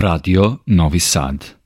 Radio Novi Sad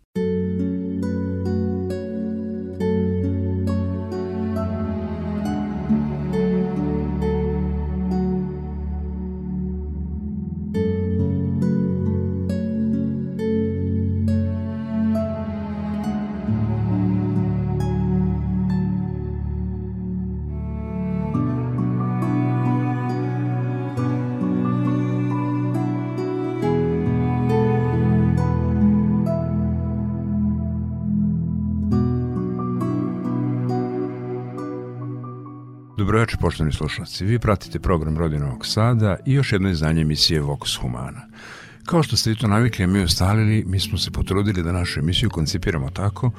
poštovani slušalci. Vi pratite program Rodinovog Sada i još jedno izdanje emisije Vox Humana. Kao što ste i to navikli, mi ostalili, mi smo se potrudili da našu emisiju koncipiramo tako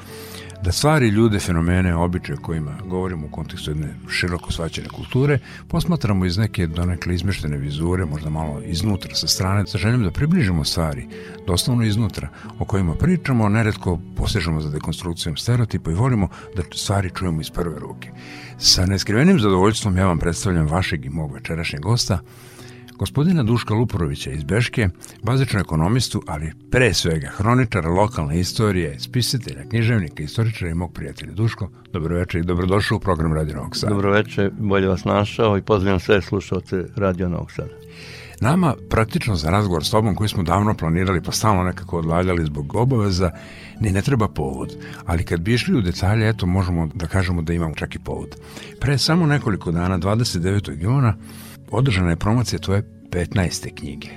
da stvari, ljude, fenomene, običaje kojima govorimo u kontekstu jedne široko svaćene kulture, posmatramo iz neke donekle izmeštene vizure, možda malo iznutra sa strane, sa željom da približimo stvari, doslovno iznutra, o kojima pričamo, neretko posežemo za dekonstrukcijom stereotipa i volimo da stvari čujemo iz prve ruke. Sa neskrivenim zadovoljstvom ja vam predstavljam vašeg i mog večerašnjeg gosta, gospodina Duška Luporovića iz Beške, bazičnu ekonomistu, ali pre svega hroničara lokalne istorije, spisatelja, književnika, istoričara i mog prijatelja. Duško, dobroveče i dobrodošao u program Radio Novog Sada. Dobroveče, bolje vas našao i pozdravljam sve slušalce Radio Novog Sada. Nama, praktično za razgovor s tobom koji smo davno planirali pa stalno nekako odlagali zbog obaveza, ni ne treba povod. Ali kad bi išli u detalje, eto, možemo da kažemo da imamo čak i povod. Pre samo nekoliko dana, 29. juna, održana je promocija tvoje 15. knjige.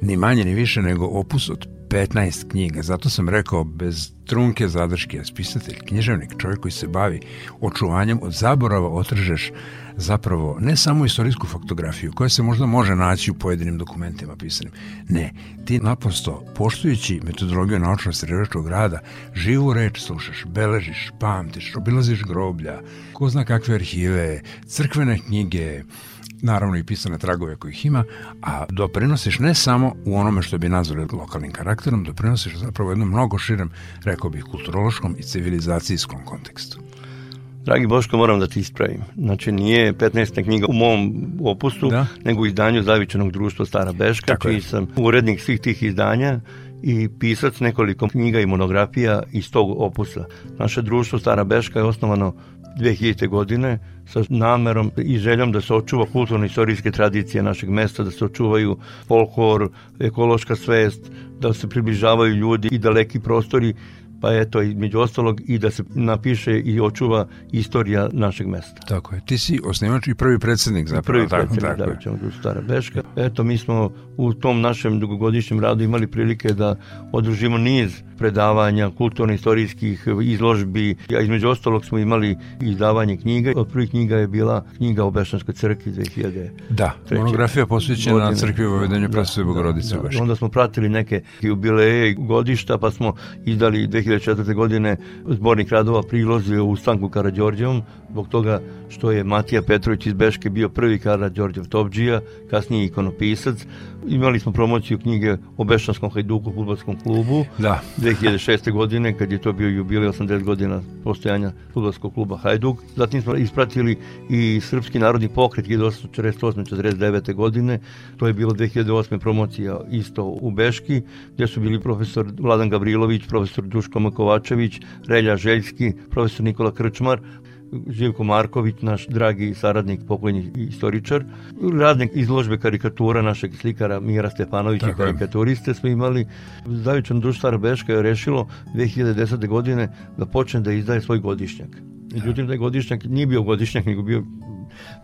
Ni manje ni više nego opus od 15 knjiga. Zato sam rekao, bez trunke zadrške, spisatelj, književnik, čovjek koji se bavi očuvanjem od zaborava otržeš zapravo ne samo istorijsku faktografiju koja se možda može naći u pojedinim dokumentima pisanim. Ne, ti naprosto, poštujući metodologiju naučno-istraživačkog rada, živu reč slušaš, beležiš, pamtiš, obilaziš groblja, ko zna kakve arhive, crkvene knjige, naravno i pisane tragove kojih ima, a doprinosiš ne samo u onome što bi nazvali lokalnim karakterom, doprinosiš zapravo jednom mnogo širem, rekao bih, kulturološkom i civilizacijskom kontekstu. Dragi Boško, moram da ti ispravim. Znači, nije 15. knjiga u mom opustu, da? nego u izdanju Zavičanog društva Stara Beška, Tako čiji je. sam urednik svih tih izdanja i pisac nekoliko knjiga i monografija iz tog opusa. Naše društvo Stara Beška je osnovano 2000. godine sa namerom i željom da se očuva kulturno-istorijske tradicije našeg mesta, da se očuvaju folklor, ekološka svest, da se približavaju ljudi i daleki prostori pa eto, između ostalog i da se napiše i očuva istorija našeg mesta. Tako je. Ti si osnivač i prvi predsednik zapravo. Prvi predsednik, tako, tako da, da Stara Beška. Eto, mi smo u tom našem dugogodišnjem radu imali prilike da odružimo niz predavanja, kulturno-istorijskih izložbi, a između ostalog smo imali izdavanje knjiga. Od prvih knjiga je bila knjiga o Bešanskoj crkvi 2000. Da, monografija posvećena godine. crkvi u Vedenju da, Prasove Bogorodice da, da. Onda smo pratili neke jubileje i godišta, pa smo izdali 2004. godine zbornik radova prilozi u Stanku Karadžorđevom, zbog toga što je Matija Petrović iz Beške bio prvi Karadžorđev Topđija, kasnije ikonopisac. Imali smo promociju knjige o Bešanskom hajduku futbolskom klubu. Da. 2006. godine, kad je to bio jubilej 80 godina postojanja futbolskog kluba Hajduk. Zatim smo ispratili i Srpski narodni pokret 1848-49. godine. To je bilo 2008. promocija isto u Beški, gdje su bili profesor Vladan Gavrilović, profesor Duško Makovačević, Relja Željski, profesor Nikola Krčmar, Živko Marković, naš dragi saradnik, pokojni istoričar, radnik izložbe karikatura našeg slikara Mira Stefanovića, Tako karikaturiste smo imali. Zavičan društvo Beška je rešilo 2010. godine da počne da izdaje svoj godišnjak. Međutim, taj godišnjak nije bio godišnjak, nego bio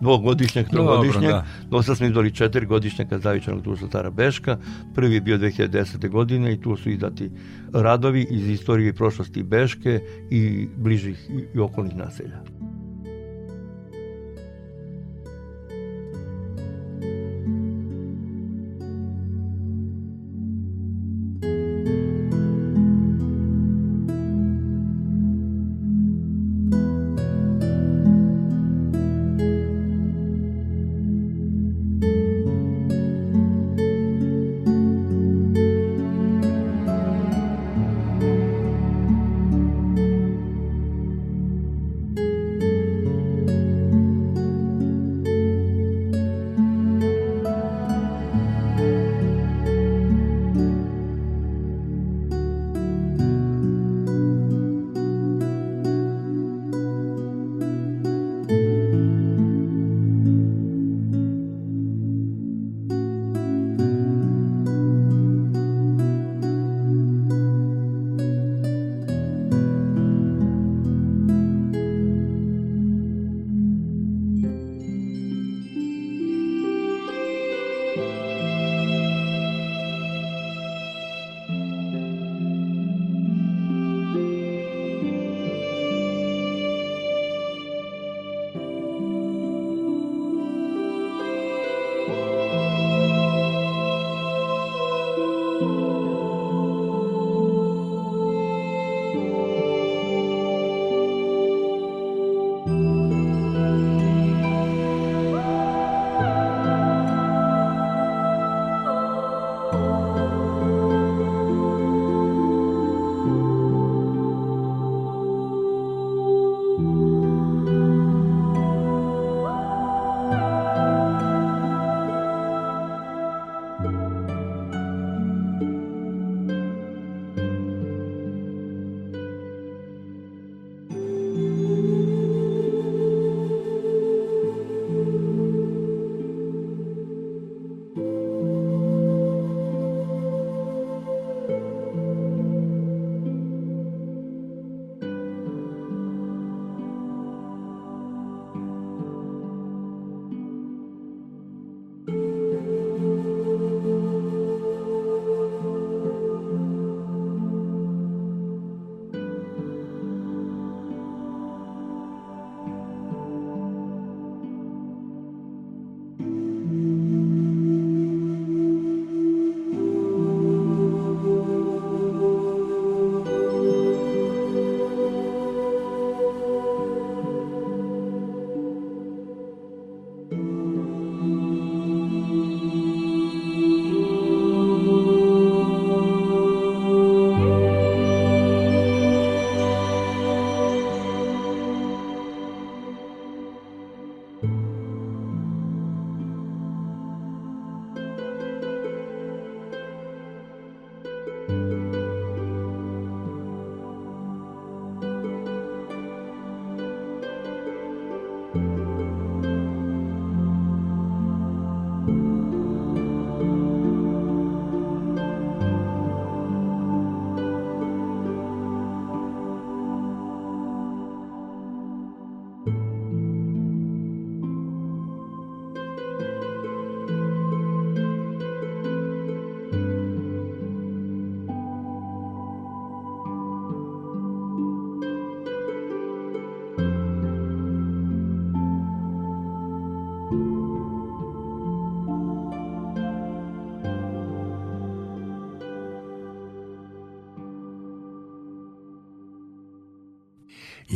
dvogodišnjak, trogodišnjak. Da. Dosta smo izdali četiri godišnjaka Zavičanog društva Stara Beška. Prvi je bio 2010. godine i tu su izdati radovi iz istorije i prošlosti Beške i bližih i okolnih naselja.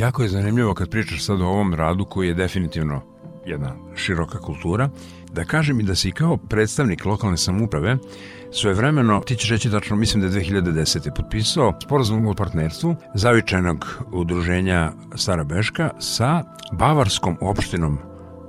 Jako je zanimljivo kad pričaš sad o ovom radu koji je definitivno jedna široka kultura, da kažem i da si kao predstavnik lokalne samuprave svojevremeno, ti ćeš reći tačno, mislim da je 2010. potpisao sporazum o partnerstvu zavičajnog udruženja Stara Beška sa Bavarskom opštinom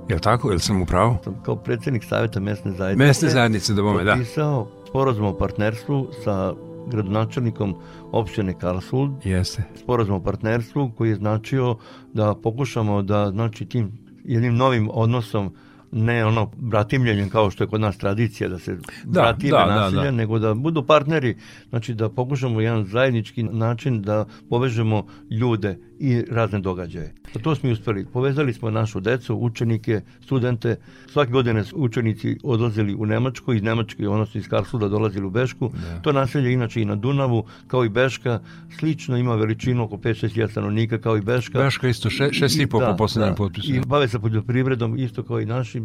Je li tako? Je li sam upravo? Sam kao predsednik savjeta mesne zajednice. Mesne zajednice, da bome, da. Potpisao sporazum o partnerstvu sa gradonačelnikom opštine Karlsruhe. Jeste. Sporazum o partnerstvu koji je značio da pokušamo da znači tim jednim novim odnosom ne ono bratimljenjem kao što je kod nas tradicija da se da, bratime da, nasilje, da, da. nego da budu partneri, znači da pokušamo jedan zajednički način da povežemo ljude i razne događaje. A to smo i uspeli. Povezali smo našu decu, učenike, studente. Svake godine su učenici odlazili u Nemačku, iz Nemačke, odnosno iz Karlsruda dolazili u Bešku. Da. To naselje inače i na Dunavu, kao i Beška, slično ima veličinu oko 5-6 stanovnika kao i Beška. Beška isto 6,5 po da, poslednjem da. potpisu. I bave se poljoprivredom isto kao i naši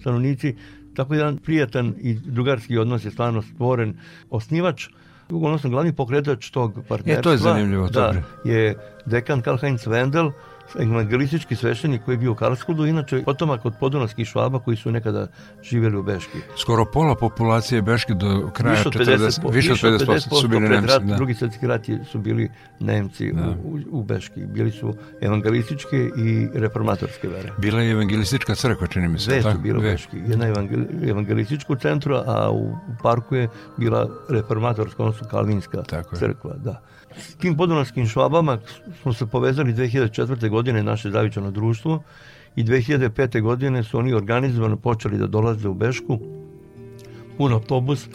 stanovnici. Tako jedan prijatan i drugarski odnos je stvarno stvoren. Osnivač odnosno glavni pokretač tog partnerstva e, to je zanimljivo, da, je dekan Karl Heinz Wendel, evangelistički sveštenik koji je bio u Karlskudu, inače potomak od podunavskih švaba koji su nekada živjeli u Beški. Skoro pola populacije Beške do kraja više od 50, 40, više od 50%, 50 su bili Nemci. Rat, da. Drugi svetski rat su bili Nemci da. u, u Beški. Bili su evangelističke i reformatorske vere. Bila je evangelistička crkva, čini mi se. Dve su bile u Beški. Jedna evangel, evangelističku centru, a u parku je bila reformatorska, odnosno kalvinska Tako crkva. Da. Tim podunavskim švabama smo se povezali 2004. godine naše zavičano društvo i 2005. godine su oni organizovano počeli da dolaze u Bešku pun autobus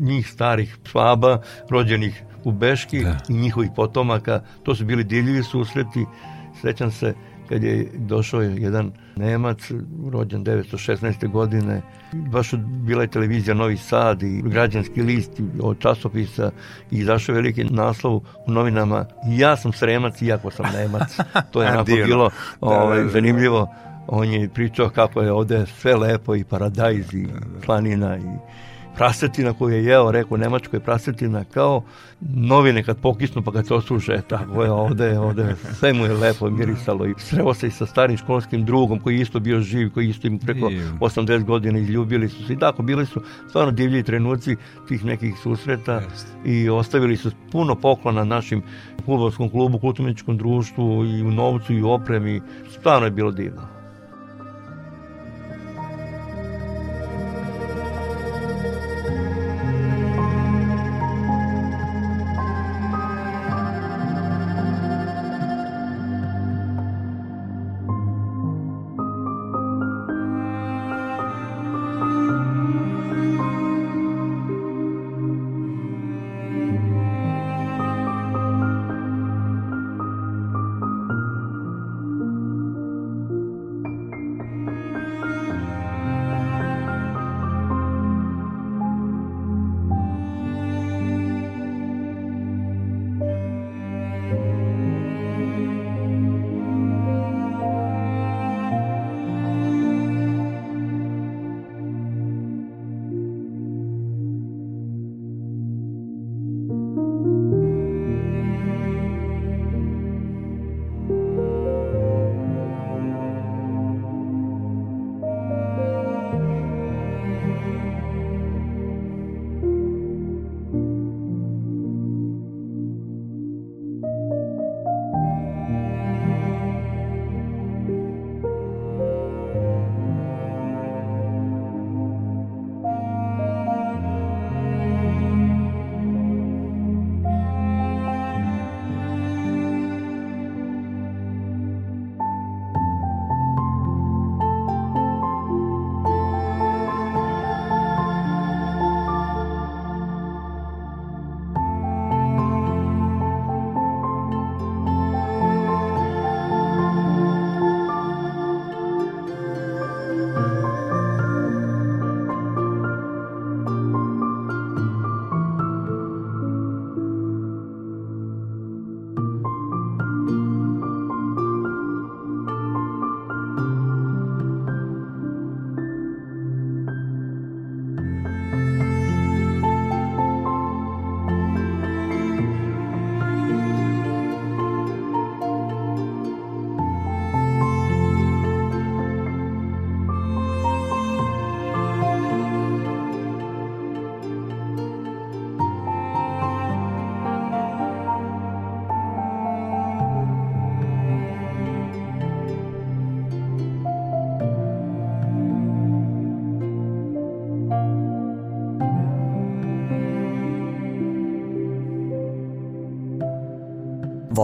njih starih švaba rođenih u Beški da. i njihovih potomaka to su bili divljivi susreti sećam se kad je došao jedan Nemac, rođen 916. godine. Baš bila je televizija Novi Sad i građanski list od časopisa i izašao veliki naslov u novinama ja sam Sremac iako sam Nemac. To je onako bilo ovaj, da, da, da. zanimljivo. On je pričao kako je ovde sve lepo i paradajz i planina i prasetina koju je jeo, rekao Nemačkoj prasetina, kao novine kad pokisnu pa kad se osuše, tako je ovde, ovde, sve mu je lepo mirisalo i sreo se i sa starim školskim drugom koji isto bio živ, koji isto im preko 80 godina izljubili su se. I tako bili su stvarno divlji trenuci tih nekih susreta i ostavili su puno poklona našim futbolskom klubu, kulturničkom društvu i u novcu i u opremi, stvarno je bilo divno.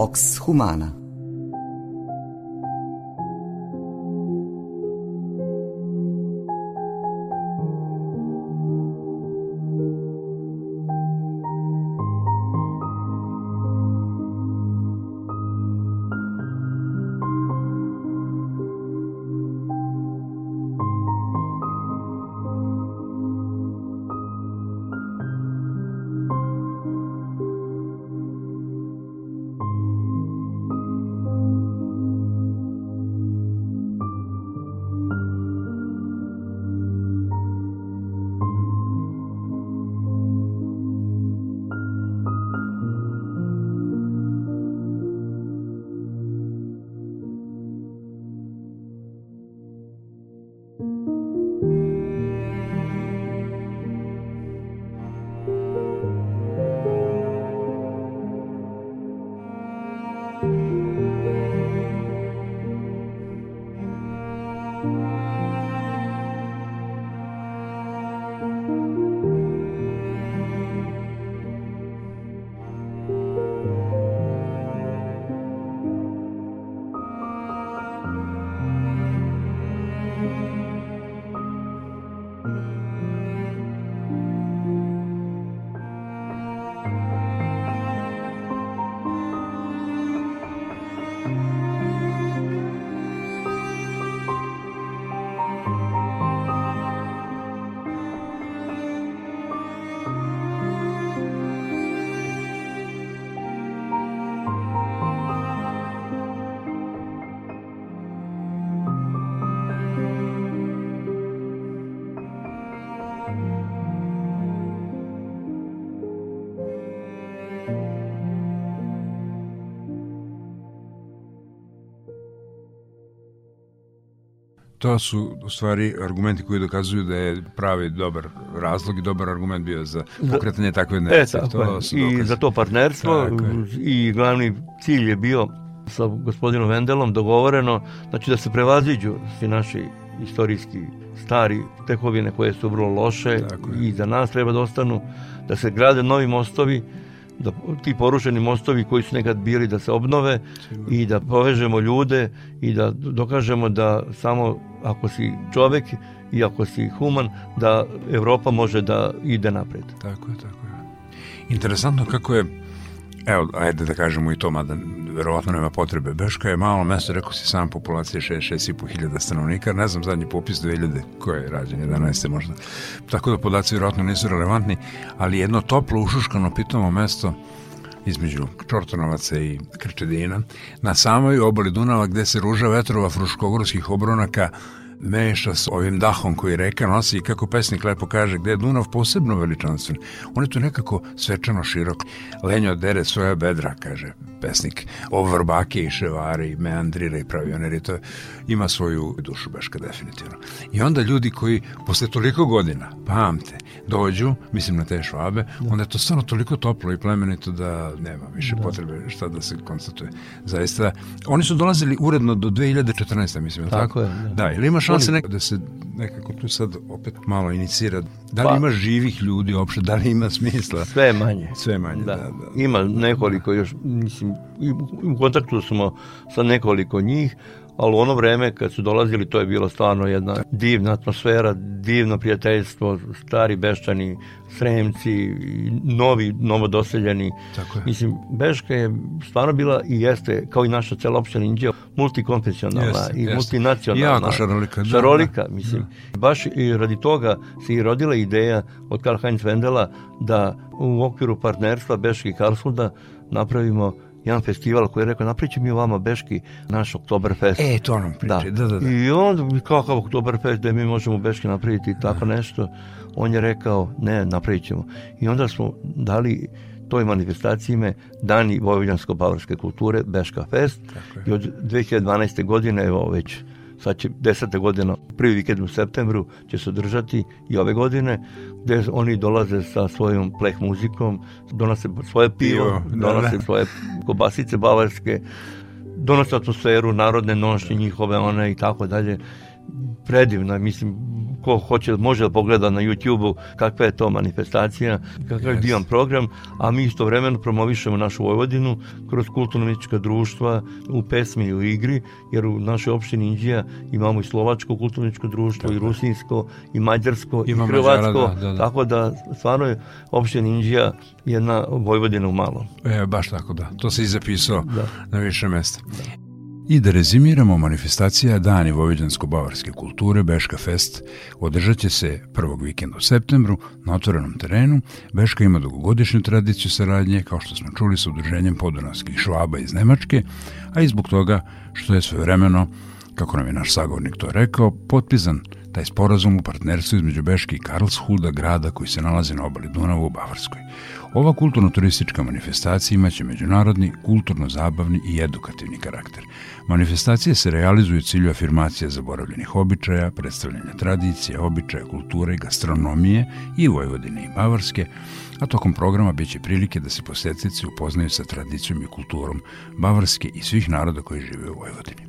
Vox Humana to su u stvari argumenti koji dokazuju da je pravi dobar razlog i dobar argument bio za pokretanje takve jedinice. E, to su I za to partnerstvo i glavni cilj je bio sa gospodinom Vendelom dogovoreno znači da se prevaziđu svi naši istorijski stari tekovine koje su vrlo loše i za nas treba da ostanu, da se grade novi mostovi, da ti porušeni mostovi koji su nekad bili da se obnove Sigurno. i da povežemo ljude i da dokažemo da samo ako si čovek i ako si human da Evropa može da ide napred. Tako je, tako je. Interesantno kako je Evo, ajde da kažemo i to, mada verovatno nema potrebe. Beška je malo mesto, rekao si sam, populacije 6-6,5 hiljada stanovnika, ne znam, zadnji popis 2000, koje je rađen, 11. možda. Tako da podaci verovatno nisu relevantni, ali jedno toplo, ušuškano, pitamo mesto između Čortanovaca i Krčedina, na samoj obali Dunava gde se ruža vetrova fruškogorskih obronaka meša s ovim dahom koji reka nosi i kako pesnik lepo kaže gde je Dunav posebno veličanstven. On je tu nekako svečano širok. Lenjo dere svoja bedra, kaže pesnik. Ovo vrbake i ševare i meandrira i pavioneri, to ima svoju dušu Beška definitivno. I onda ljudi koji posle toliko godina pamte, dođu, mislim na te švabe, da. onda je to stvarno toliko toplo i plemenito da nema više da. potrebe šta da se konstatuje. Zaista, oni su dolazili uredno do 2014. mislim, tako? tako? je. Da, da ili ima šanse oni... da se nekako tu sad opet malo inicira Da li pa, ima živih ljudi uopšte, da li ima smisla? Sve manje. Sve manje, da. da, da. Ima nekoliko još, mislim, u kontaktu smo sa nekoliko njih, ali u ono vreme kad su dolazili to je bilo stvarno jedna divna atmosfera, divno prijateljstvo, stari beščani, sremci, novi, novodoseljeni. Tako je. Mislim, Beška je stvarno bila i jeste, kao i naša cela opština Inđeo, multikonfesionalna jeste, i jeste. multinacionalna. Jako šarolika. Da, šarolika, da, mislim. Da. Baš i radi toga se i rodila ideja od Karl Heinz Wendela da u okviru partnerstva Beške i Karlsruda napravimo jedan festival koji je rekao napričaj mi vama Beški naš Oktoberfest. E, to nam priče, da. da, da, da. I onda kakav Oktoberfest da mi možemo Beški napraviti tako da. nešto. On je rekao ne, napravit ćemo. I onda smo dali toj manifestaciji ime Dani Vojvođansko-Bavarske kulture Beška Fest i od 2012. godine evo već sad će desete godina, prvi vikend u septembru će se održati i ove godine, gde oni dolaze sa svojom pleh muzikom, donose svoje pivo, pivo da, donose da. svoje kobasice bavarske, donose atmosferu, narodne nošnje njihove, one i tako dalje. Predivno, mislim, ko hoće može da pogleda na YouTube-u kakva je to manifestacija, kakav je divan program, a mi istovremeno promovišemo našu Vojvodinu kroz kulturno-politička društva u pesmi i u igri, jer u našoj opštini Inđija imamo i slovačko kulturno društvo, tako. i rusinsko, i mađarsko, i hrvatsko, da, da, da. tako da stvarno je opština Inđija jedna Vojvodina u malom. E, baš tako da, to se i zapisao da. na više mesta. Da. I da rezimiramo, manifestacija Dani Vojvođansko-bavarske kulture Beška Fest održat će se prvog vikenda u septembru na otvorenom terenu. Beška ima dugogodišnju tradiciju saradnje, kao što smo čuli sa udruženjem podunavskih švaba iz Nemačke, a i zbog toga što je svojevremeno, kako nam je naš sagovornik to rekao, potpisan taj sporazum u partnerstvu između Beške i Karlshulda, grada koji se nalazi na obali Dunava u Bavarskoj. Ova kulturno-turistička manifestacija imaće međunarodni, kulturno-zabavni i edukativni karakter. Manifestacije se realizuju u cilju afirmacije zaboravljenih običaja, predstavljanja tradicije, običaja, kulture, gastronomije i Vojvodine i Bavarske, a tokom programa biće prilike da se posetici upoznaju sa tradicijom i kulturom Bavarske i svih naroda koji žive u Vojvodini.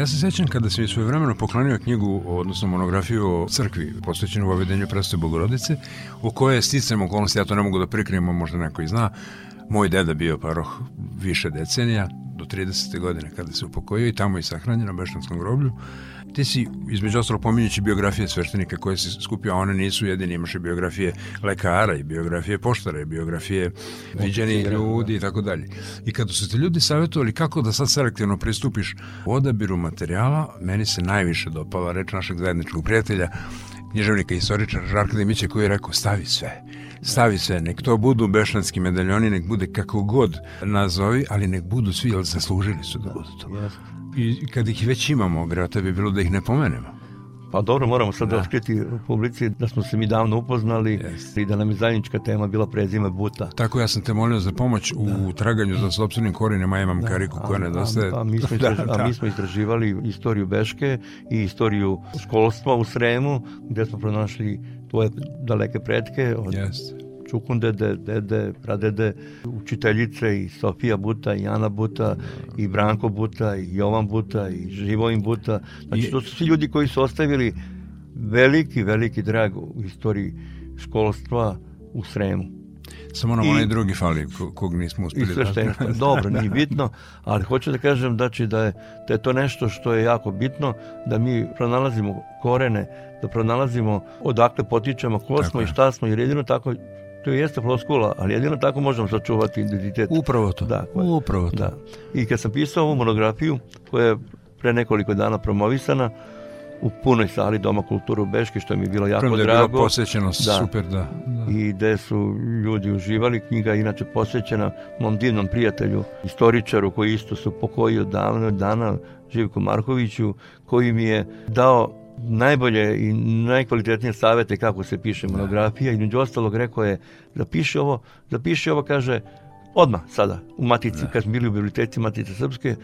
Ja se sećam kada sam svoje vremeno poklonio knjigu, odnosno monografiju o crkvi posvećenu ovedenju predstave Bogorodice, u kojoj je sticam okolnosti, ja to ne mogu da prikrijem, možda neko i zna, moj deda bio paroh više decenija, do 30. godine kada se upokojio i tamo je sahranjen na Beštanskom groblju. Ti si, između ostalo, pominjući biografije sveštenika koje si skupio, a one nisu jedine, imaš i biografije lekara i biografije poštara i biografije viđenih ljudi i tako dalje. I kada su te ljudi savjetovali kako da sad selektivno pristupiš u odabiru materijala, meni se najviše dopala reč našeg zajedničkog prijatelja, književnika i istoričara Žarka Dimića koji je rekao stavi sve stavi sve, nek to budu bešanski medaljoni, nek bude kako god nazovi, ali nek budu svi, ali zaslužili su da budu to. I kad ih već imamo, vjerojatno bi bilo da ih ne pomenemo. Pa dobro, moramo sad da. otkriti publici da smo se mi davno upoznali yes. i da nam je zajednička tema bila prezime Buta. Tako ja sam te molio za pomoć u da. traganju za sobstvenim korenima, ja imam da. kariku koja nedostaje. A, a, mi smo da, da, da. a mi smo istraživali istoriju Beške i istoriju školstva u Sremu, gde smo pronašli tvoje daleke pretke od yes Čukundede, dede, pradede, učiteljice i Sofija Buta i Ana Buta i Branko Buta i Jovan Buta i Živojin Buta. Znači, to su svi ljudi koji su ostavili veliki, veliki drag u istoriji školstva u Sremu. Samo nam onaj drugi fali kog nismo uspeli. da... Dobro, nije bitno, ali hoću da kažem znači, da, je, da je to nešto što je jako bitno, da mi pronalazimo korene, da pronalazimo odakle potičemo, ko smo i šta smo, jer jedino tako To jeste floskula, ali jedino tako možemo sačuvati identitet. Upravo to. Da, koje, Upravo to. Da. I kad sam pisao ovu monografiju, koja je pre nekoliko dana promovisana, u punoj sali Doma kulturu u Beški, što mi je bilo jako Prvo drago. Da je bilo posvećeno, da. super, da, da. I gde su ljudi uživali. Knjiga je inače posvećena mom divnom prijatelju, istoričaru koji isto su pokojio davno dana, Živku Markoviću, koji mi je dao najbolje i najkvalitetnije savete kako se piše da. monografija i među ostalog rekao je zapiši ovo, zapiši ovo kaže odmah sada u matici, da. kad smo bili u biblioteci Matice Srpske,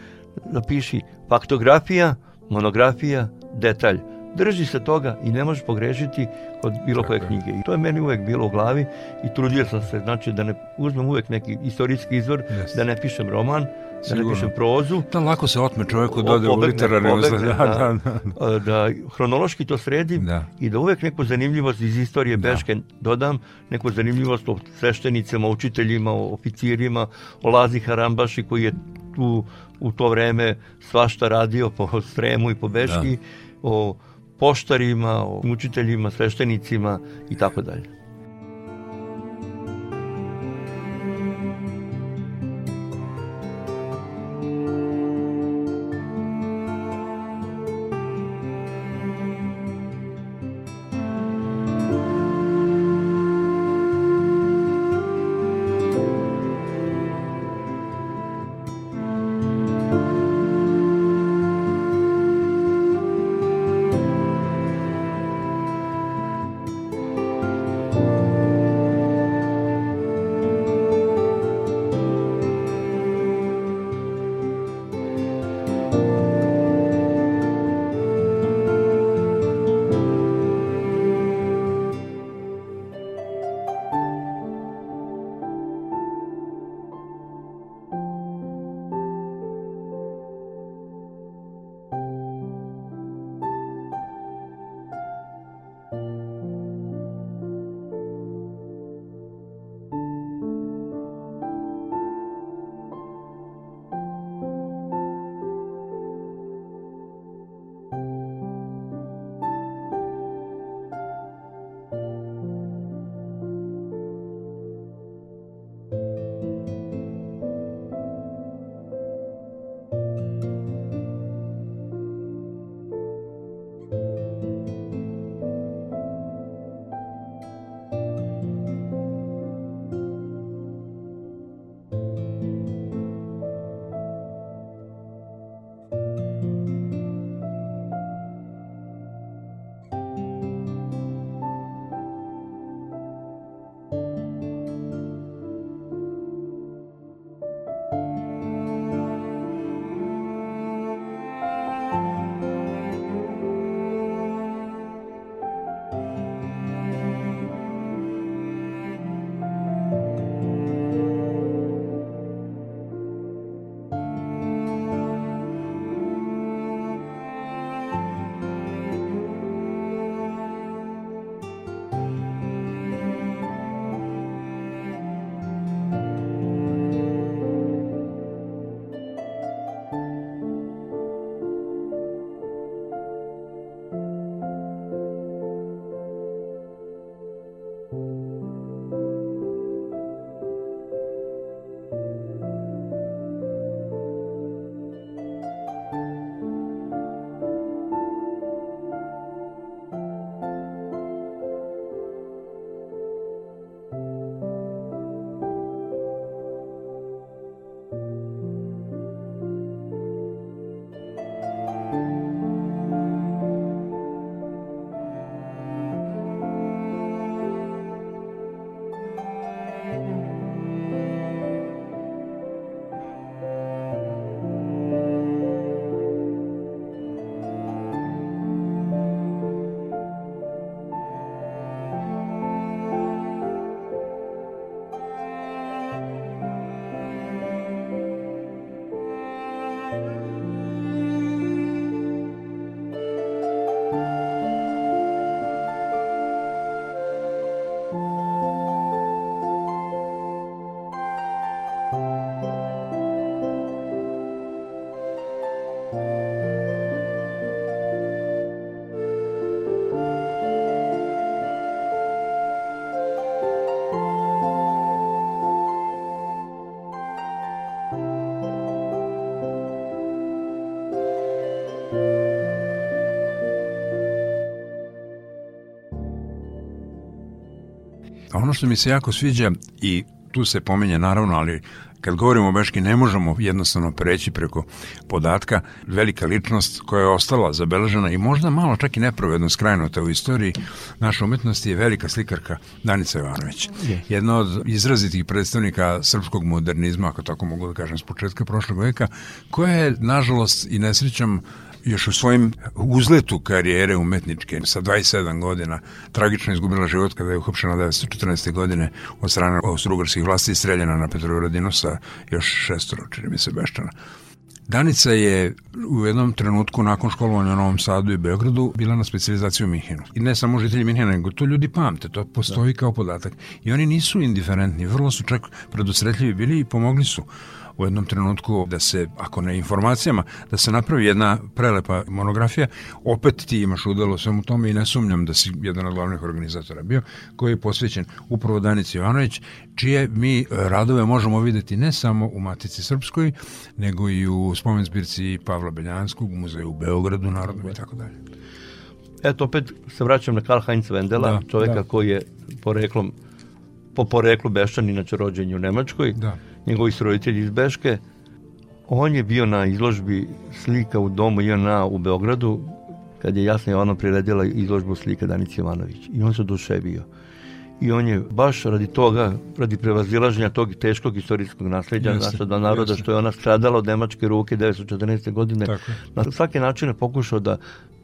zapiši faktografija, monografija, detalj drži se toga i ne možeš pogrešiti kod bilo koje knjige. I to je meni uvek bilo u glavi i trudio sam se, znači da ne uzmem uvek neki istorijski izvor, yes. da ne pišem roman, da ne pišem prozu. Da lako se otme čovjeku dode u literarni da, da, da, da, hronološki to sredim da. i da uvek neku zanimljivost iz istorije da. Beške dodam, neku zanimljivost o sveštenicama, učiteljima, o oficirima, o Lazi Harambaši koji je tu u to vreme svašta radio po Sremu i po Beški, da. o poštarima, o učiteljima, sveštenicima i tako dalje. Ono što mi se jako sviđa i tu se pominje naravno, ali kad govorimo o Beški ne možemo jednostavno preći preko podatka velika ličnost koja je ostala zabeležena i možda malo čak i nepravedno skrajnuta u istoriji naše umetnosti je velika slikarka Danica Ivanović. Jedna od izrazitih predstavnika srpskog modernizma, ako tako mogu da kažem, s početka prošlog veka, koja je, nažalost, i nesrećam, još u svojim uzletu karijere umetničke sa 27 godina tragično izgubila život kada je uhopšena 1914. godine od strane austrougarskih vlasti i streljena na Petrovaradinu sa još šestoro, čini mi se, Beščana. Danica je u jednom trenutku nakon školovanja u Novom Sadu i Beogradu bila na specializaciji u Minhenu. I ne samo žitelji Minhena, nego to ljudi pamte, to postoji da. kao podatak. I oni nisu indiferentni, vrlo su čak predusretljivi bili i pomogli su u jednom trenutku da se, ako ne informacijama, da se napravi jedna prelepa monografija, opet ti imaš udelo svemu tome i ne sumnjam da si jedan od glavnih organizatora bio, koji je posvećen upravo Danici Ivanović, čije mi radove možemo videti ne samo u Matici Srpskoj, nego i u spomen zbirci Pavla Beljanskog, u muzeju u Beogradu, Narodnom i tako dalje. Eto, opet se vraćam na Karl Heinz Wendela, da, čoveka da. koji je poreklom po poreklu Beščan, inače rođen u Nemačkoj. Da njegovi roditelji iz Beške. On je bio na izložbi slika u domu JNA u Beogradu, kad je Jasna Jovano priredila izložbu slika Danice Jovanović. I on se oduševio. I on je baš radi toga, radi prevazilaženja tog teškog istorijskog nasledđa naša dva naroda, jeste. što je ona stradala od nemačke ruke 1914. godine, Tako. na svake načine pokušao da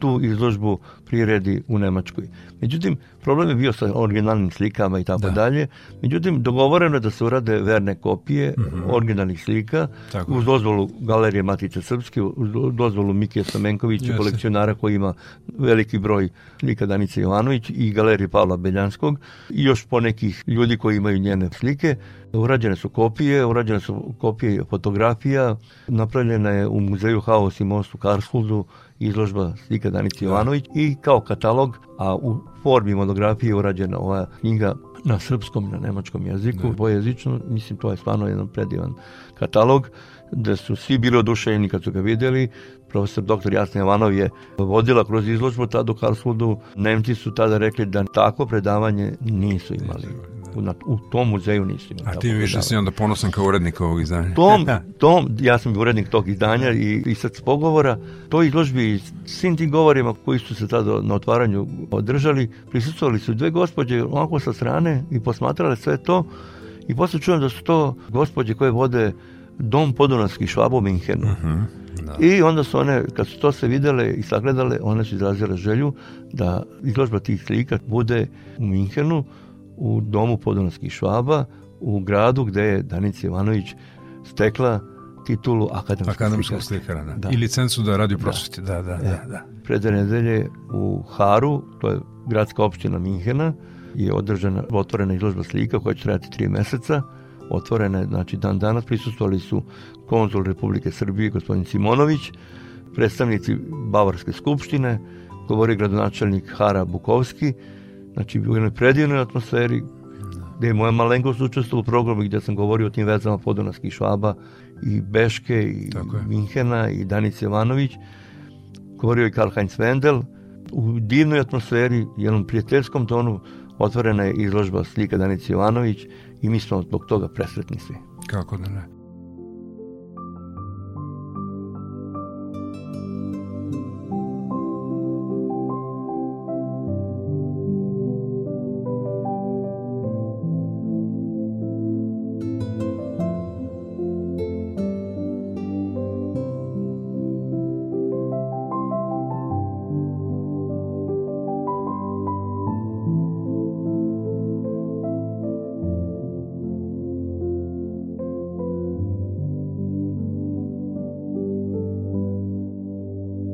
tu izložbu priredi u Nemačkoj. Međutim, problem je bio sa originalnim slikama i tako da. dalje. Međutim, dogovoreno je da se urade verne kopije mm -hmm. originalnih slika tako. uz dozvolu Galerije Matice Srpske, uz dozvolu Mikija Stamenkovića, kolekcionara koji ima veliki broj slika Danice Jovanović i Galerije Pavla Beljanskog i još ponekih ljudi koji imaju njene slike. Urađene su kopije, urađene su kopije fotografija, napravljena je u muzeju Haos i most u Karsfuldu izložba slika Danice Jovanović i kao katalog, a u formi monografije je urađena ova knjiga na srpskom i na nemačkom jeziku, da. dvojezično, mislim to je stvarno jedan predivan katalog, da su svi bili oduševljeni kad su ga videli, profesor dr. Jasna Jovanov je vodila kroz izložbu tada u Karlsrudu, Nemci su tada rekli da tako predavanje nisu imali u, na, u tom muzeju nisu imali. A ti više si onda ponosan kao urednik ovog izdanja. Tom, tom, ja sam urednik tog izdanja i i sad pogovora, to izložbi svim tim govorima koji su se tada na otvaranju održali, prisustvovali su dve gospođe onako sa strane i posmatrale sve to i posle čujem da su to gospođe koje vode dom podunavskih švaba u Minhenu. Uh mhm, -huh. Da. I onda su one, kad su to se videle i sagledale, one su izrazile želju da izložba tih slika bude u Minhenu, u domu podunavskih švaba u gradu gde je Danica Ivanović stekla titulu akademskog, akademskog slikara. Da. da. I licencu da radi u da. prosveti. Da, da, da. da, da. Pre dve nedelje u Haru, to je gradska opština Minhena, je održana, otvorena izložba slika koja će trajati tri meseca. Otvorena je, znači dan danas prisustovali su konzul Republike Srbije, gospodin Simonović, predstavnici Bavarske skupštine, govori gradonačelnik Hara Bukovski, Znači, u jednoj predivnoj atmosferi, gde je moja malenkost učestvovala u programu gde sam govorio o tim vezama podonavskih švaba i Beške i Minhena i Danice Jovanović. Govorio i Karl Heinz Wendel. U divnoj atmosferi, jednom prijateljskom tonu, otvorena je izložba slika Danice Jovanović i mi smo zbog toga presretni svi. Kako da ne?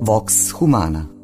Vox Humana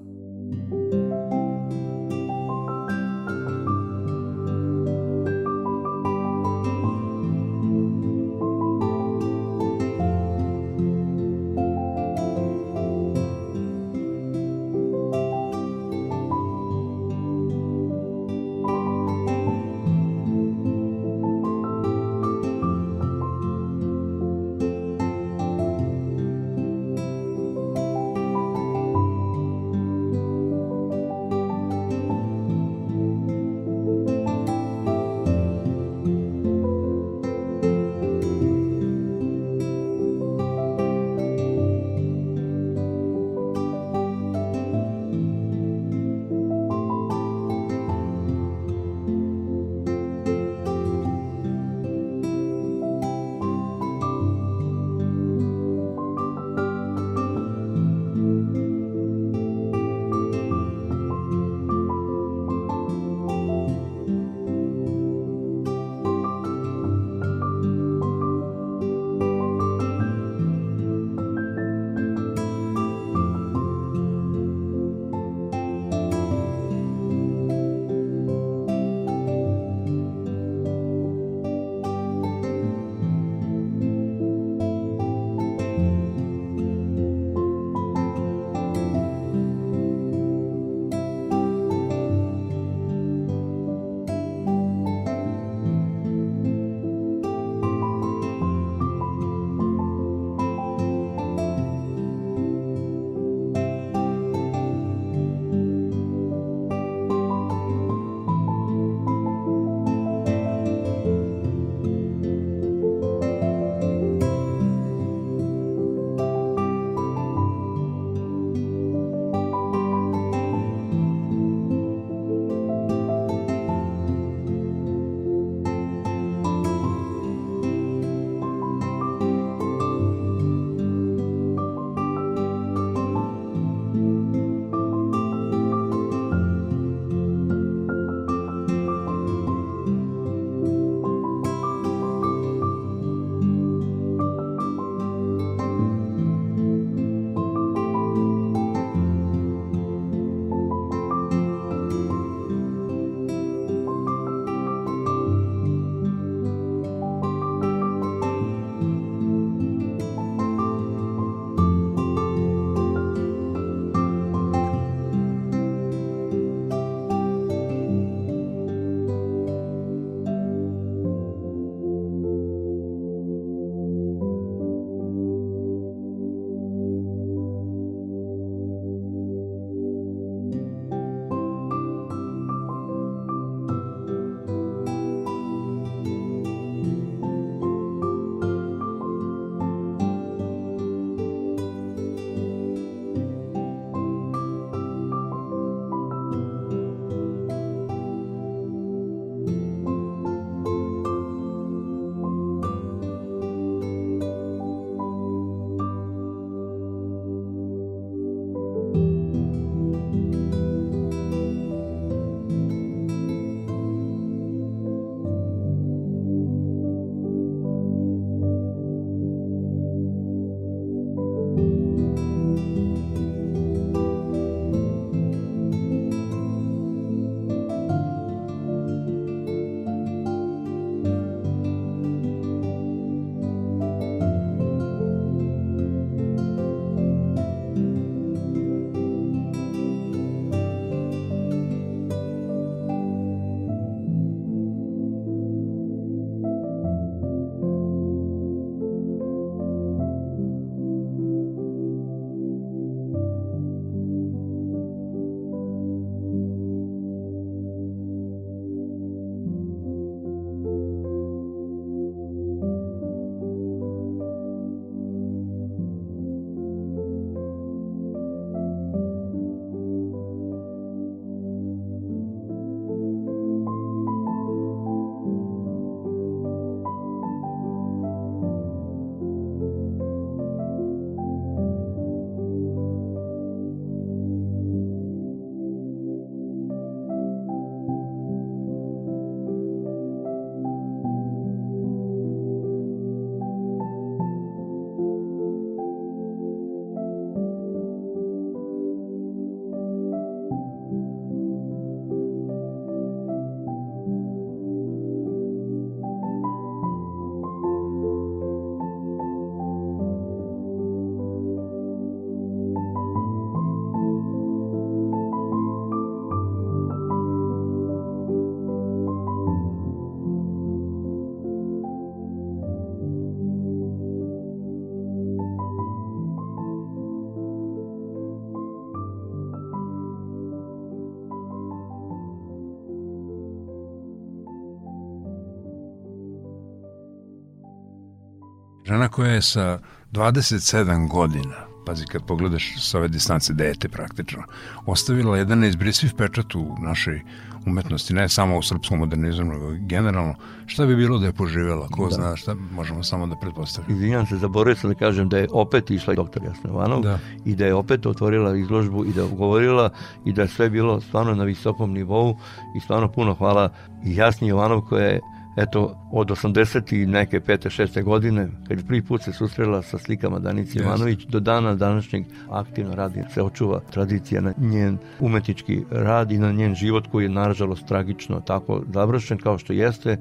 žena koja je sa 27 godina pazi kad pogledaš sa ove distance dete praktično, ostavila jedan neizbrisiv pečat u našoj umetnosti, ne samo u srpskom modernizmu, nego generalno, šta bi bilo da je poživjela, ko da. zna, šta možemo samo da pretpostavimo. Izvinjam se, zaboravio sam da kažem da je opet išla doktor Jasna Jovanov da. i da je opet otvorila izložbu i da je ugovorila i da je sve bilo stvarno na visokom nivou i stvarno puno hvala i Jasni Jovanov koja je eto, od 80. i neke 5. 6. godine, kad prvi put se susrela sa slikama Danice yes. Ivanović, do dana današnjeg aktivno radi, se očuva tradicija na njen umetnički rad i na njen život koji je nažalost tragično tako završen kao što jeste,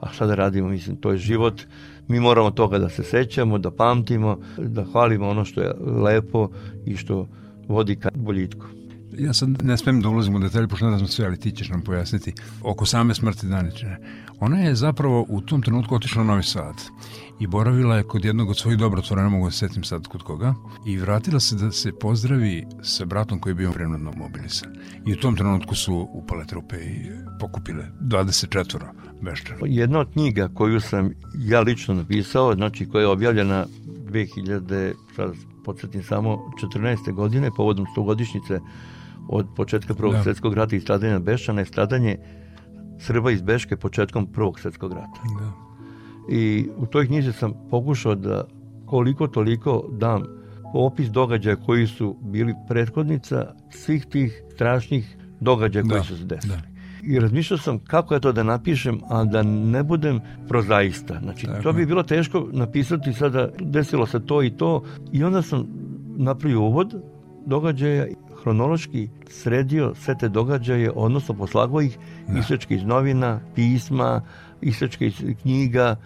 a šta da radimo, mislim, to je život, mi moramo toga da se sećamo, da pamtimo, da hvalimo ono što je lepo i što vodi ka boljitku. Ja sad ne smem da ulazim u detalje, pošto ne znam sve, ali ti ćeš nam pojasniti oko same smrti Daničine. Ona je zapravo u tom trenutku otišla u Novi Sad i boravila je kod jednog od svojih dobrotvora, ne mogu da setim sad kod koga, i vratila se da se pozdravi sa bratom koji je bio prenudno mobilisan. I u tom trenutku su upale trupe i pokupile 24 bešćana. Jedna od knjiga koju sam ja lično napisao, znači koja je objavljena 2000, sad podsjetim samo, 14. godine, povodom 100 godišnjice od početka Prvog da. svetskog rata i stradanja Bešćana je stradanje Srba iz Beške početkom Prvog svetskog rata. Da. I u toj knjizi sam pokušao da koliko toliko dam opis događaja koji su bili prethodnica svih tih strašnih događaja da. koji su se desili. Da. I razmišljao sam kako je to da napišem, a da ne budem prozaista. Znači, Tako. to bi bilo teško napisati sada desilo se to i to. I onda sam napravio uvod događaja hronološki sredio sve te događaje, odnosno poslagao ih da. isečke iz novina, pisma, isečke iz knjiga,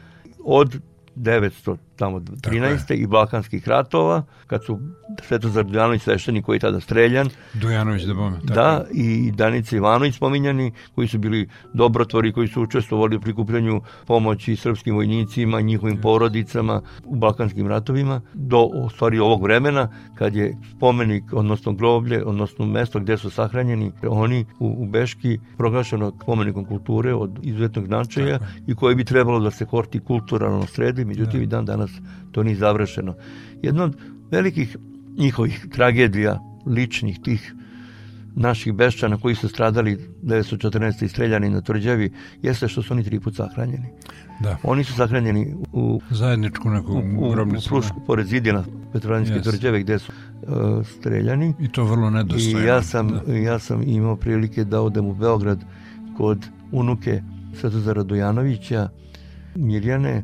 od 900 tamo 13. i Balkanskih ratova, kad su Svetozar Dujanović sveštenik koji je tada streljan. Dujanović da bome. Da, i Danica Ivanović spominjani, koji su bili dobrotvori, koji su učestvovali u prikupljanju pomoći srpskim vojnicima, njihovim porodicama u Balkanskim ratovima, do stvari ovog vremena, kad je spomenik, odnosno groblje, odnosno mesto gde su sahranjeni oni u, u Beški, proglašeno spomenikom kulture od izuzetnog značaja i koje bi trebalo da se horti kulturalno sredi, međutim da. i dan danas danas to nije završeno. Jedna od velikih njihovih tragedija, ličnih tih naših bešćana koji su stradali 1914. i streljani na tvrđavi, jeste što su oni tri put sahranjeni. Da. Oni su sahranjeni u zajedničku neku u, grobnicu. U Prušku, da. pored Zidina, Petrovaradinske yes. tvrđave, gde su uh, streljani. I to vrlo nedostojno. I ja sam, da. ja sam imao prilike da odem u Beograd kod unuke Svetozara Dojanovića, Mirjane,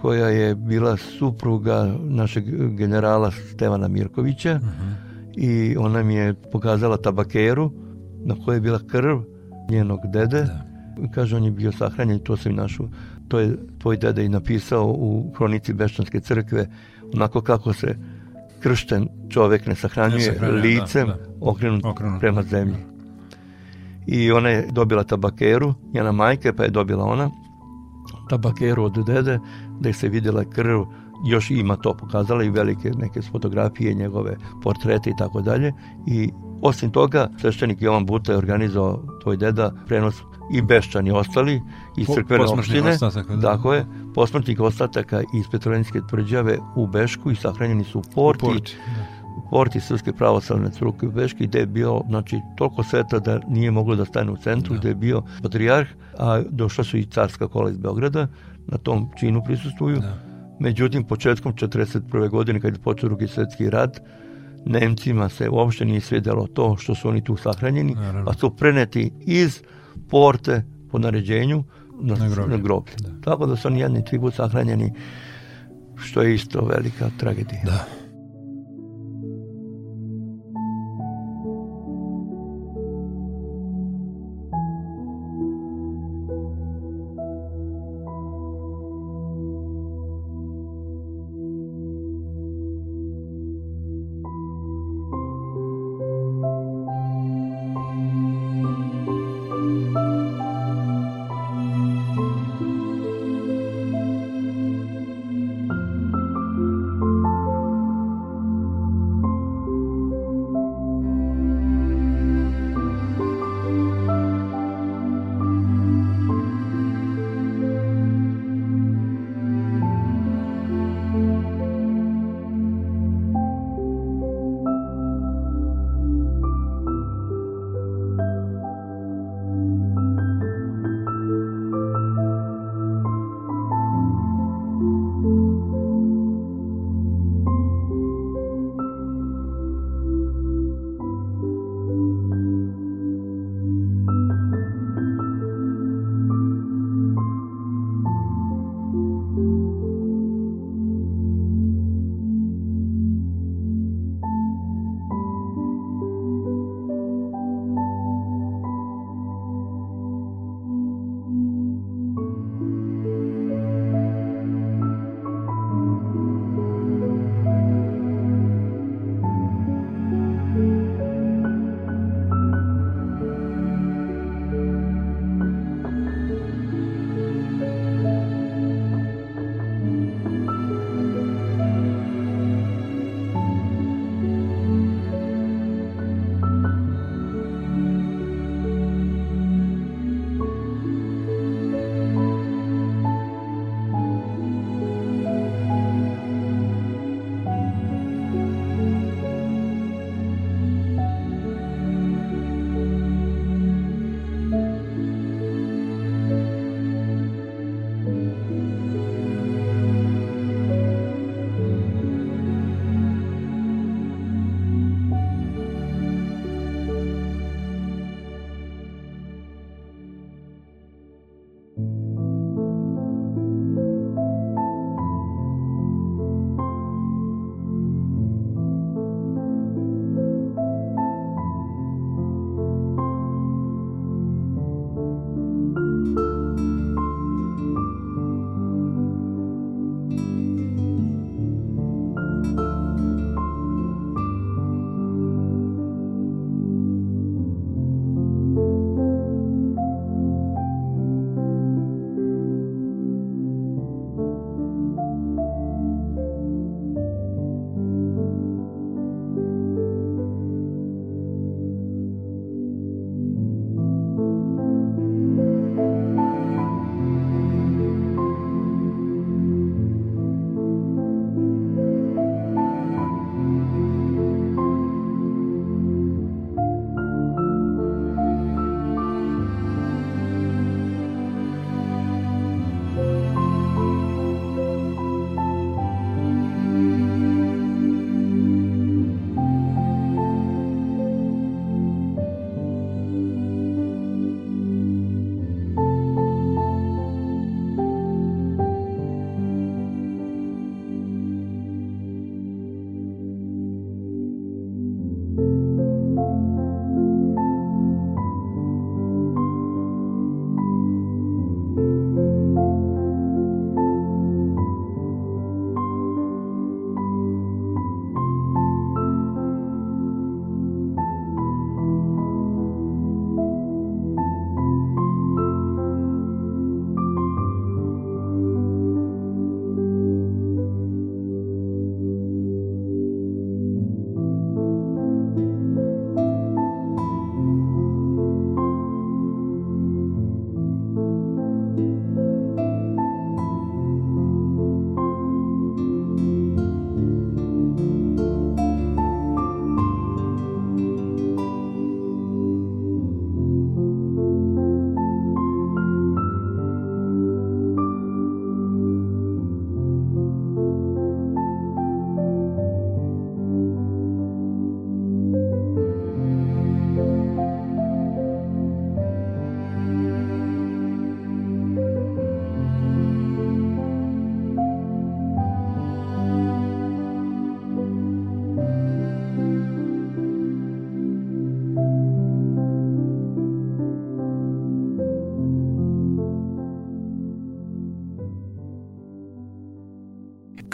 koja je bila supruga našeg generala Stevana Mirkovića uh mhm. -huh. i ona mi je pokazala tabakeru na kojoj je bila krv njenog dede. Da. Kaže, on je bio sahranjen to sam i našao. To je tvoj dede i napisao u kronici Bešćanske crkve onako kako se kršten čovek ne sahranjuje, ne sahranjuje da, licem da, da. Okrenut, okrenut prema zemlji. I ona je dobila tabakeru, njena majka pa je dobila ona tabakeru od dede, gde se videla krv, još ima to pokazala i velike neke fotografije, njegove portrete i tako dalje. I osim toga, sveštenik Jovan Buta je organizovao tvoj deda prenos i beščani ostali iz crkvene opštine. Ostataka, da. Tako je, posmrtnih ostataka iz Petrovinske tvrđave u Bešku i sahranjeni su u porti. U porti, da porti Srpske pravoslavne crkve u Beški, gde je bio znači, toliko sveta da nije moglo da stane u centru, da. gde je bio patrijarh, a došla su i carska kola iz Beograda, na tom činu prisustuju. Da. Međutim, početkom 41. godine, kad je počeo drugi svetski rat, Nemcima se uopšte nije svedelo to što su oni tu sahranjeni, Naravno. pa su preneti iz porte po naređenju na, na groblje. Na groblje. Da. Tako da su oni jedni tribut sahranjeni, što je isto velika tragedija. Da.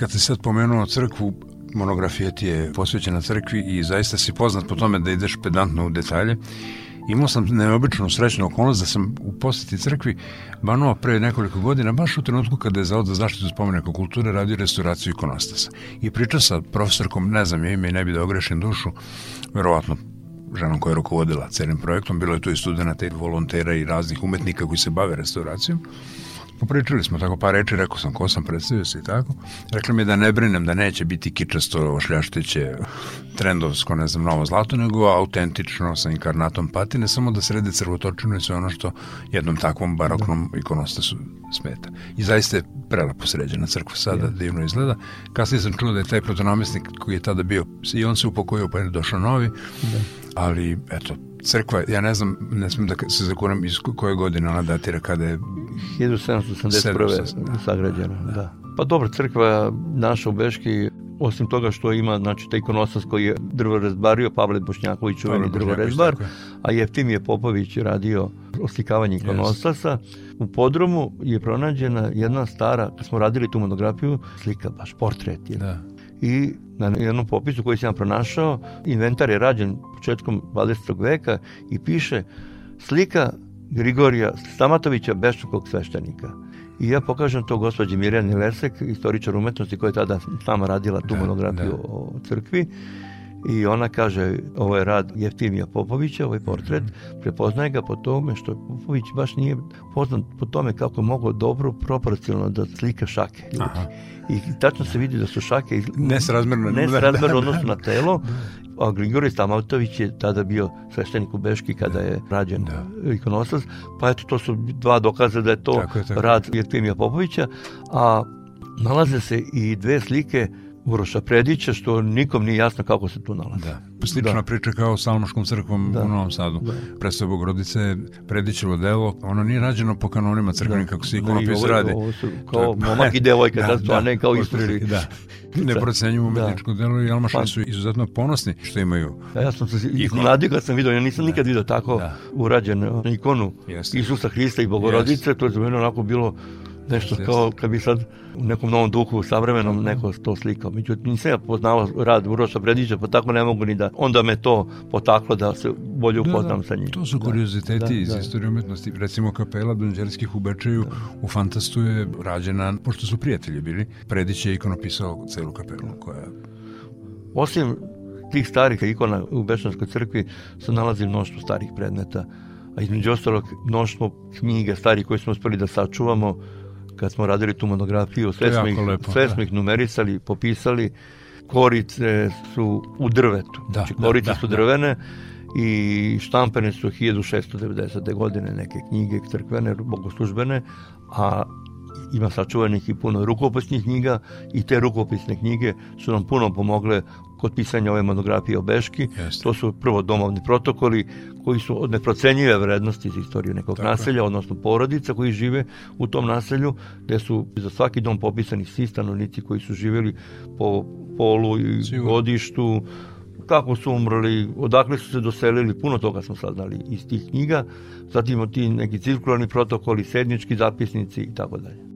Kad si sad pomenuo crkvu, monografija ti je posvećena crkvi i zaista si poznat po tome da ideš pedantno u detalje. Imao sam neobičnu srećnu okolnost da sam u poseti crkvi Banova pre nekoliko godina, baš u trenutku kada je Zavod za zaštitu spomenika kulture radio restauraciju ikonostasa. I pričao sa profesorkom, ne znam je ime i ne bi da ogrešim dušu, verovatno ženom koja je rukovodila celim projektom, bilo je tu i studenta i volontera i raznih umetnika koji se bave restauracijom. Popričali smo tako par reči, rekao sam ko sam, predstavio se i tako. Rekla mi da ne brinem, da neće biti kičasto, šljaštiće, trendovsko, ne znam, novo zlato, nego autentično sa inkarnatom patine, samo da srede crvotočinu i sve ono što jednom takvom baroknom da. ikonostasu smeta. I zaista je prelepo sređena crkva sada, ja. divno izgleda. Kasnije sam čuo da je taj protonamestnik koji je tada bio, i on se upokojio pa je došao novi, da. ali eto, crkva, ja ne znam, ne smijem da se zakuram iz koje godine ona datira, kada je 1781. sagrađena, da. Pa dobro, crkva naša u Beški, osim toga što ima, znači, taj ikonostas koji je drvo razbario, Pavle Bošnjaković, uveni drvo razbar, a Jeftimije Popović radio oslikavanje ikonostasa. Yes. U podromu je pronađena jedna stara, kad smo radili tu monografiju, slika, baš portret je. Da. I na jednom popisu koji sam pronašao, inventar je rađen početkom 20. veka i piše slika Grigorija Stamatovića, Beščukog sveštenika. I ja pokažem to gospođi Mirjani Lesek, istoričar umetnosti koja je tada s nama radila tu da, monografiju da. o crkvi. I ona kaže, ovo je rad Jeftimija Popovića, ovaj portret, -hmm. prepoznaje ga po tome što Popović baš nije poznat po tome kako mogu dobro proporcionalno da slika šake ljudi. Aha. I tačno se vidi da su šake nesrazmerno, nesrazmerno da, da, odnosno na telo a Grigorij Stamatović je tada bio sveštenik u Beški kada je rađen da. ikonostas, pa eto to su dva dokaza da je to tako je, tako. rad Jetimija Popovića, a nalaze se i dve slike Uroša Predića, što nikom nije jasno kako se tu nalazi. Da. Slična da. priča kao sa Almaškom crkvom da. u Novom Sadu. Da. Predstav Bogorodice, Predićevo delo, ono nije rađeno po kanonima crkvenim da. kako se ikonopis da, radi. Ovo su kao da. momak i devojka, da, da, da, a ne kao istuži. Da. Ne procenjuju umetničko da. delo i Almašani pa. su izuzetno ponosni što imaju. Ja, ja sam se iznenadio kad sam vidio, ja nisam da. nikad vidio tako da. urađen ikonu Jeste. Isusa Hrista i Bogorodice, Jeste. to je za mene onako bilo nešto kao kad bi sad u nekom novom duhu savremenom neko to slikao. Međutim, nisam ja poznao rad Uroša Bredića, pa tako ne mogu ni da, onda me to potaklo da se bolje da, upoznam da, sa njim. To su kurioziteti da, iz da. istorije umetnosti. Recimo kapela Donđerskih u Bečeju da. u Fantastu je rađena, pošto su prijatelji bili, Predić je ikonopisao celu kapelu koja Osim tih starih ikona u Bečanskoj crkvi se nalazi mnoštvo starih predmeta, a između ostalog mnoštvo knjiga starih koje smo uspeli da sačuvamo, kad smo radili tu monografiju, sve smo ih, lepo, sve da. smo ih numerisali, popisali, korice su u drvetu. Da, znači, da, korice da, su da. drvene da. i štampane su 1690. godine neke knjige crkvene, bogoslužbene, a ima sačuvanih i puno rukopisnih knjiga i te rukopisne knjige su nam puno pomogle kod pisanja ove monografije o Beški. Jeste. To su prvo domovni protokoli koji su od neprocenjive vrednosti za istoriju nekog Tako naselja, odnosno porodica koji žive u tom naselju, gde su za svaki dom popisani svi stanovnici koji su živeli po polu i Sigur. godištu, kako su umrli, odakle su se doselili, puno toga smo saznali iz tih knjiga, zatim ti neki cirkularni protokoli, sednički zapisnici i tako dalje.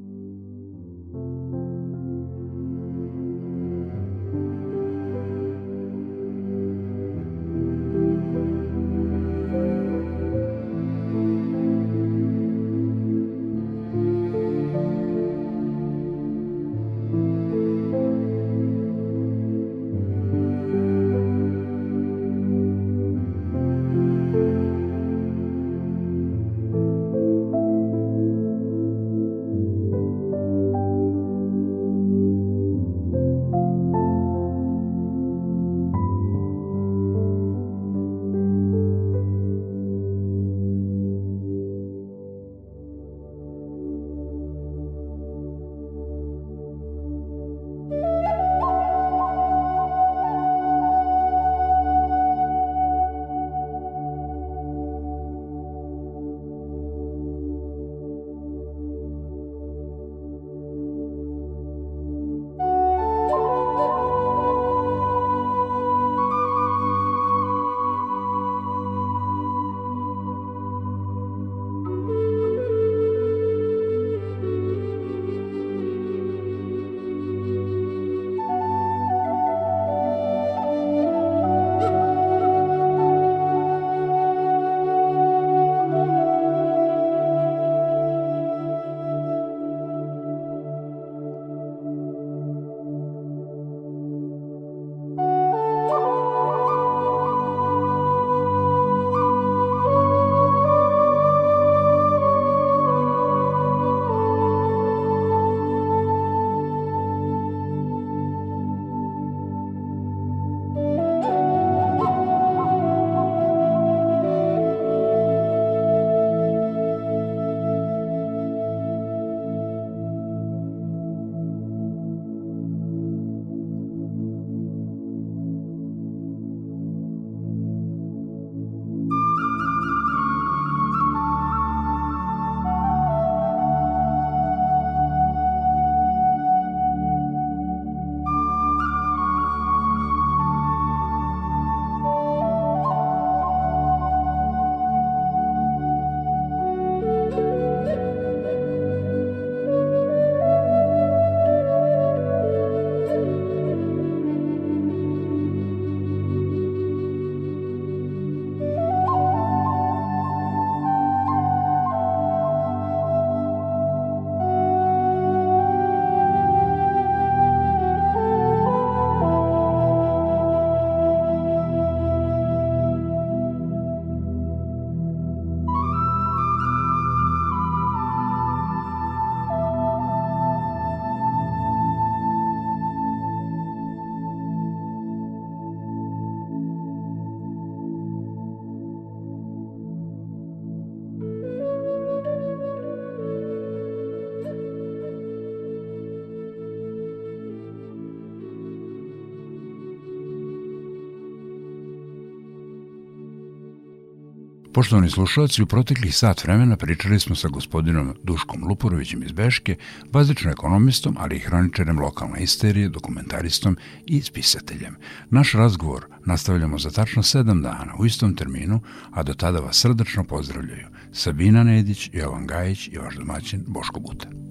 Poštovani slušalci, u proteklih sat vremena pričali smo sa gospodinom Duškom Luporovićem iz Beške, bazično ekonomistom, ali i hroničarem lokalne isterije, dokumentaristom i spisateljem. Naš razgovor nastavljamo za tačno sedam dana u istom terminu, a do tada vas srdačno pozdravljaju Sabina Nedić, Jovan Gajić i vaš domaćin Boško Buta.